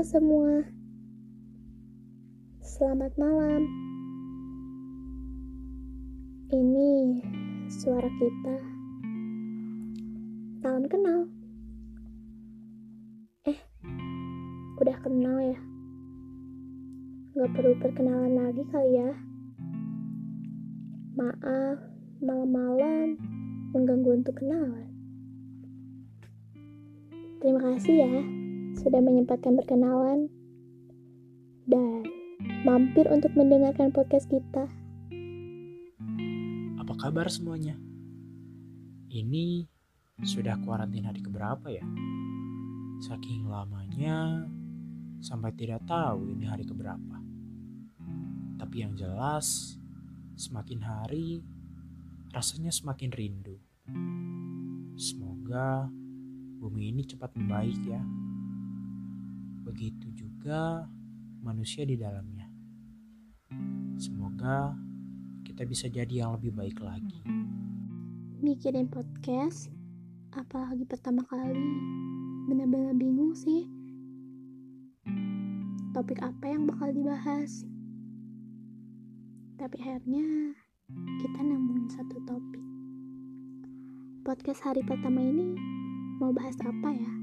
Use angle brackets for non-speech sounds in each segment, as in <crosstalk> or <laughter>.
Semua, selamat malam. Ini suara kita. Salam kenal. Eh, udah kenal ya? Gak perlu perkenalan lagi kali ya. Maaf, malam-malam mengganggu untuk kenalan. Terima kasih ya sudah menyempatkan berkenalan dan mampir untuk mendengarkan podcast kita. Apa kabar semuanya? Ini sudah kuarantin hari keberapa ya? Saking lamanya sampai tidak tahu ini hari keberapa. Tapi yang jelas, semakin hari rasanya semakin rindu. Semoga bumi ini cepat membaik ya. Begitu juga manusia di dalamnya. Semoga kita bisa jadi yang lebih baik lagi. Mikirin podcast, apalagi pertama kali, benar-benar bingung sih. Topik apa yang bakal dibahas? Tapi akhirnya kita nemuin satu topik. Podcast hari pertama ini mau bahas apa ya?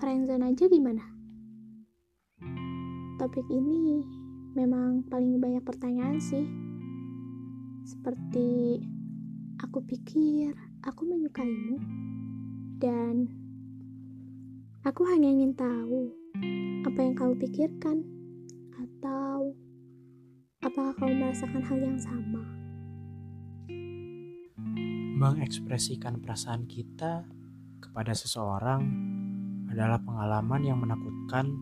Friendzone aja gimana? Topik ini memang paling banyak pertanyaan sih. Seperti aku pikir aku menyukaimu dan aku hanya ingin tahu apa yang kamu pikirkan atau apakah kamu merasakan hal yang sama. Mengekspresikan perasaan kita kepada seseorang adalah pengalaman yang menakutkan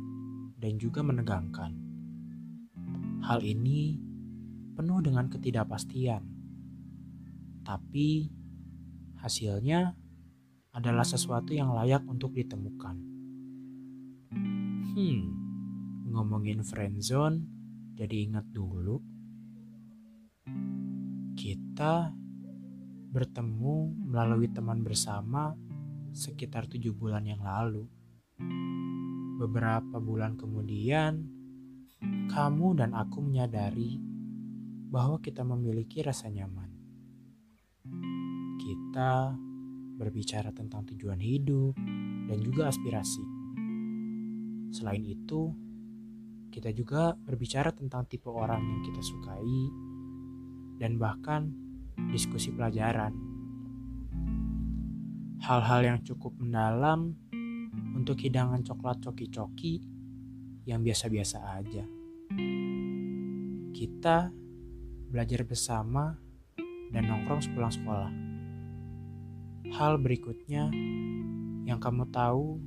dan juga menegangkan. Hal ini penuh dengan ketidakpastian, tapi hasilnya adalah sesuatu yang layak untuk ditemukan. Hmm, ngomongin friendzone, jadi ingat dulu kita bertemu melalui teman bersama sekitar tujuh bulan yang lalu. Beberapa bulan kemudian, kamu dan aku menyadari bahwa kita memiliki rasa nyaman. Kita berbicara tentang tujuan hidup dan juga aspirasi. Selain itu, kita juga berbicara tentang tipe orang yang kita sukai dan bahkan diskusi pelajaran. Hal-hal yang cukup mendalam untuk hidangan coklat coki-coki yang biasa-biasa aja. Kita belajar bersama dan nongkrong sepulang sekolah. Hal berikutnya yang kamu tahu,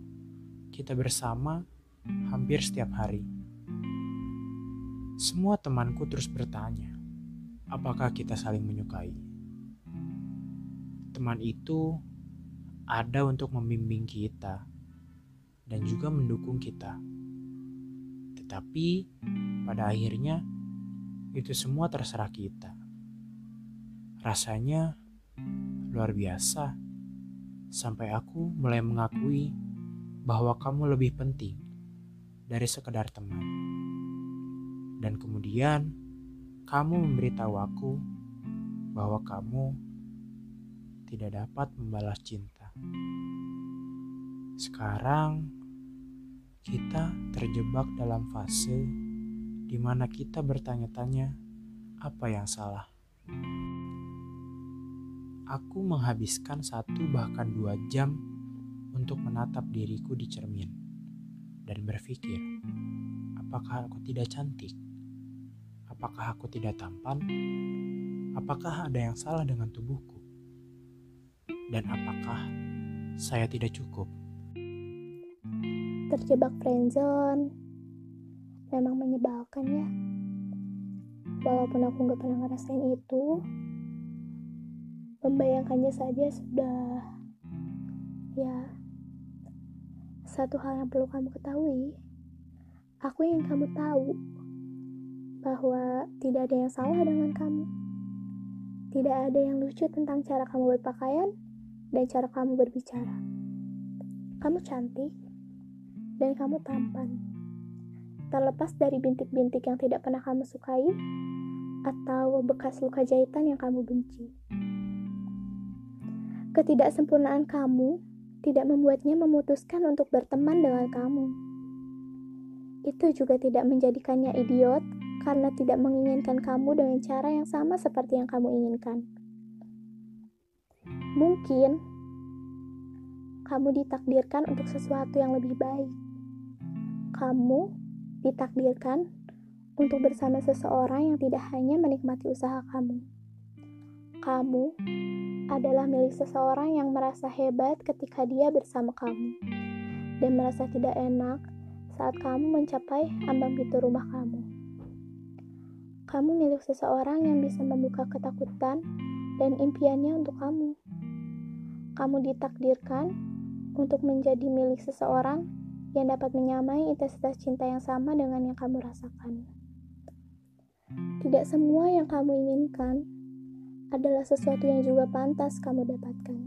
kita bersama hampir setiap hari. Semua temanku terus bertanya, apakah kita saling menyukai. Teman itu ada untuk membimbing kita dan juga mendukung kita. Tetapi pada akhirnya itu semua terserah kita. Rasanya luar biasa sampai aku mulai mengakui bahwa kamu lebih penting dari sekedar teman. Dan kemudian kamu memberitahu aku bahwa kamu tidak dapat membalas cinta. Sekarang kita terjebak dalam fase di mana kita bertanya-tanya apa yang salah. Aku menghabiskan satu bahkan dua jam untuk menatap diriku di cermin dan berpikir, apakah aku tidak cantik? Apakah aku tidak tampan? Apakah ada yang salah dengan tubuhku? Dan apakah saya tidak cukup? Terjebak friendzone memang menyebalkan ya. Walaupun aku gak pernah ngerasain itu, membayangkannya saja sudah ya satu hal yang perlu kamu ketahui. Aku ingin kamu tahu bahwa tidak ada yang salah dengan kamu. Tidak ada yang lucu tentang cara kamu berpakaian dan cara kamu berbicara. Kamu cantik dan kamu tampan. Terlepas dari bintik-bintik yang tidak pernah kamu sukai, atau bekas luka jahitan yang kamu benci. Ketidaksempurnaan kamu tidak membuatnya memutuskan untuk berteman dengan kamu. Itu juga tidak menjadikannya idiot karena tidak menginginkan kamu dengan cara yang sama seperti yang kamu inginkan. Mungkin kamu ditakdirkan untuk sesuatu yang lebih baik. Kamu ditakdirkan untuk bersama seseorang yang tidak hanya menikmati usaha kamu. Kamu adalah milik seseorang yang merasa hebat ketika dia bersama kamu dan merasa tidak enak saat kamu mencapai ambang pintu rumah kamu. Kamu milik seseorang yang bisa membuka ketakutan dan impiannya untuk kamu. Kamu ditakdirkan untuk menjadi milik seseorang yang dapat menyamai intensitas cinta yang sama dengan yang kamu rasakan. Tidak semua yang kamu inginkan adalah sesuatu yang juga pantas kamu dapatkan.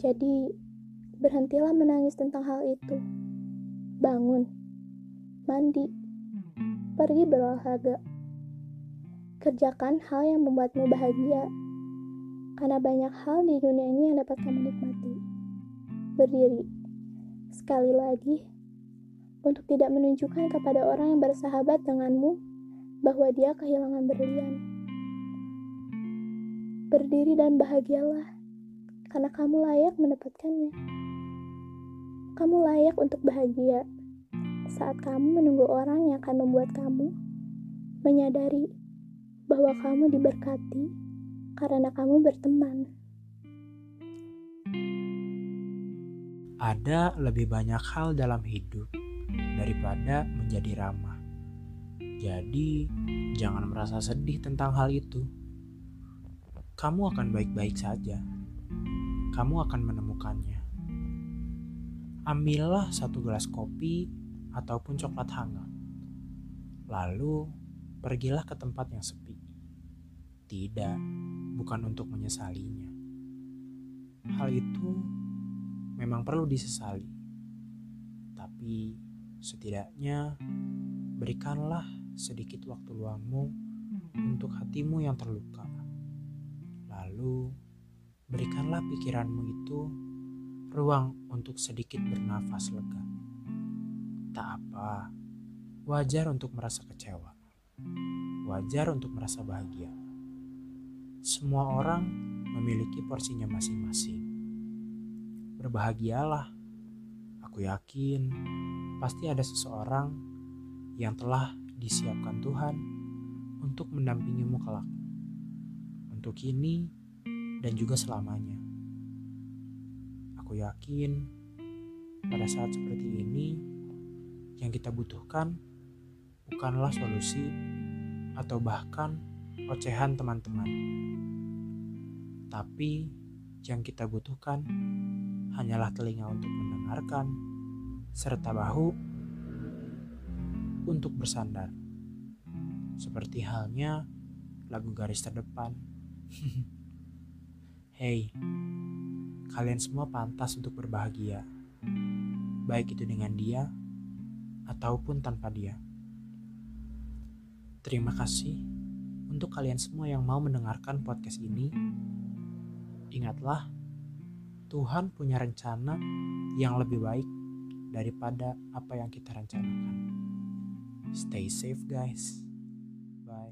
Jadi, berhentilah menangis tentang hal itu bangun, mandi, pergi berolahraga. Kerjakan hal yang membuatmu bahagia, karena banyak hal di dunia ini yang dapat kamu nikmati. Berdiri, sekali lagi, untuk tidak menunjukkan kepada orang yang bersahabat denganmu bahwa dia kehilangan berlian. Berdiri dan bahagialah, karena kamu layak mendapatkannya. Kamu layak untuk bahagia saat kamu menunggu orang yang akan membuat kamu menyadari bahwa kamu diberkati karena kamu berteman. Ada lebih banyak hal dalam hidup daripada menjadi ramah. Jadi, jangan merasa sedih tentang hal itu. Kamu akan baik-baik saja. Kamu akan menemukannya ambillah satu gelas kopi ataupun coklat hangat. Lalu pergilah ke tempat yang sepi. Tidak, bukan untuk menyesalinya. Hal itu memang perlu disesali. Tapi setidaknya berikanlah sedikit waktu luangmu untuk hatimu yang terluka. Lalu berikanlah pikiranmu itu ruang untuk sedikit bernafas lega. Tak apa, wajar untuk merasa kecewa. Wajar untuk merasa bahagia. Semua orang memiliki porsinya masing-masing. Berbahagialah. Aku yakin pasti ada seseorang yang telah disiapkan Tuhan untuk mendampingimu kelak. Untuk ini dan juga selamanya. Aku yakin pada saat seperti ini yang kita butuhkan bukanlah solusi atau bahkan ocehan teman-teman. Tapi yang kita butuhkan hanyalah telinga untuk mendengarkan serta bahu untuk bersandar. Seperti halnya lagu garis terdepan. <laughs> Hey, kalian semua pantas untuk berbahagia, baik itu dengan dia ataupun tanpa dia. Terima kasih untuk kalian semua yang mau mendengarkan podcast ini. Ingatlah, Tuhan punya rencana yang lebih baik daripada apa yang kita rencanakan. Stay safe, guys. Bye.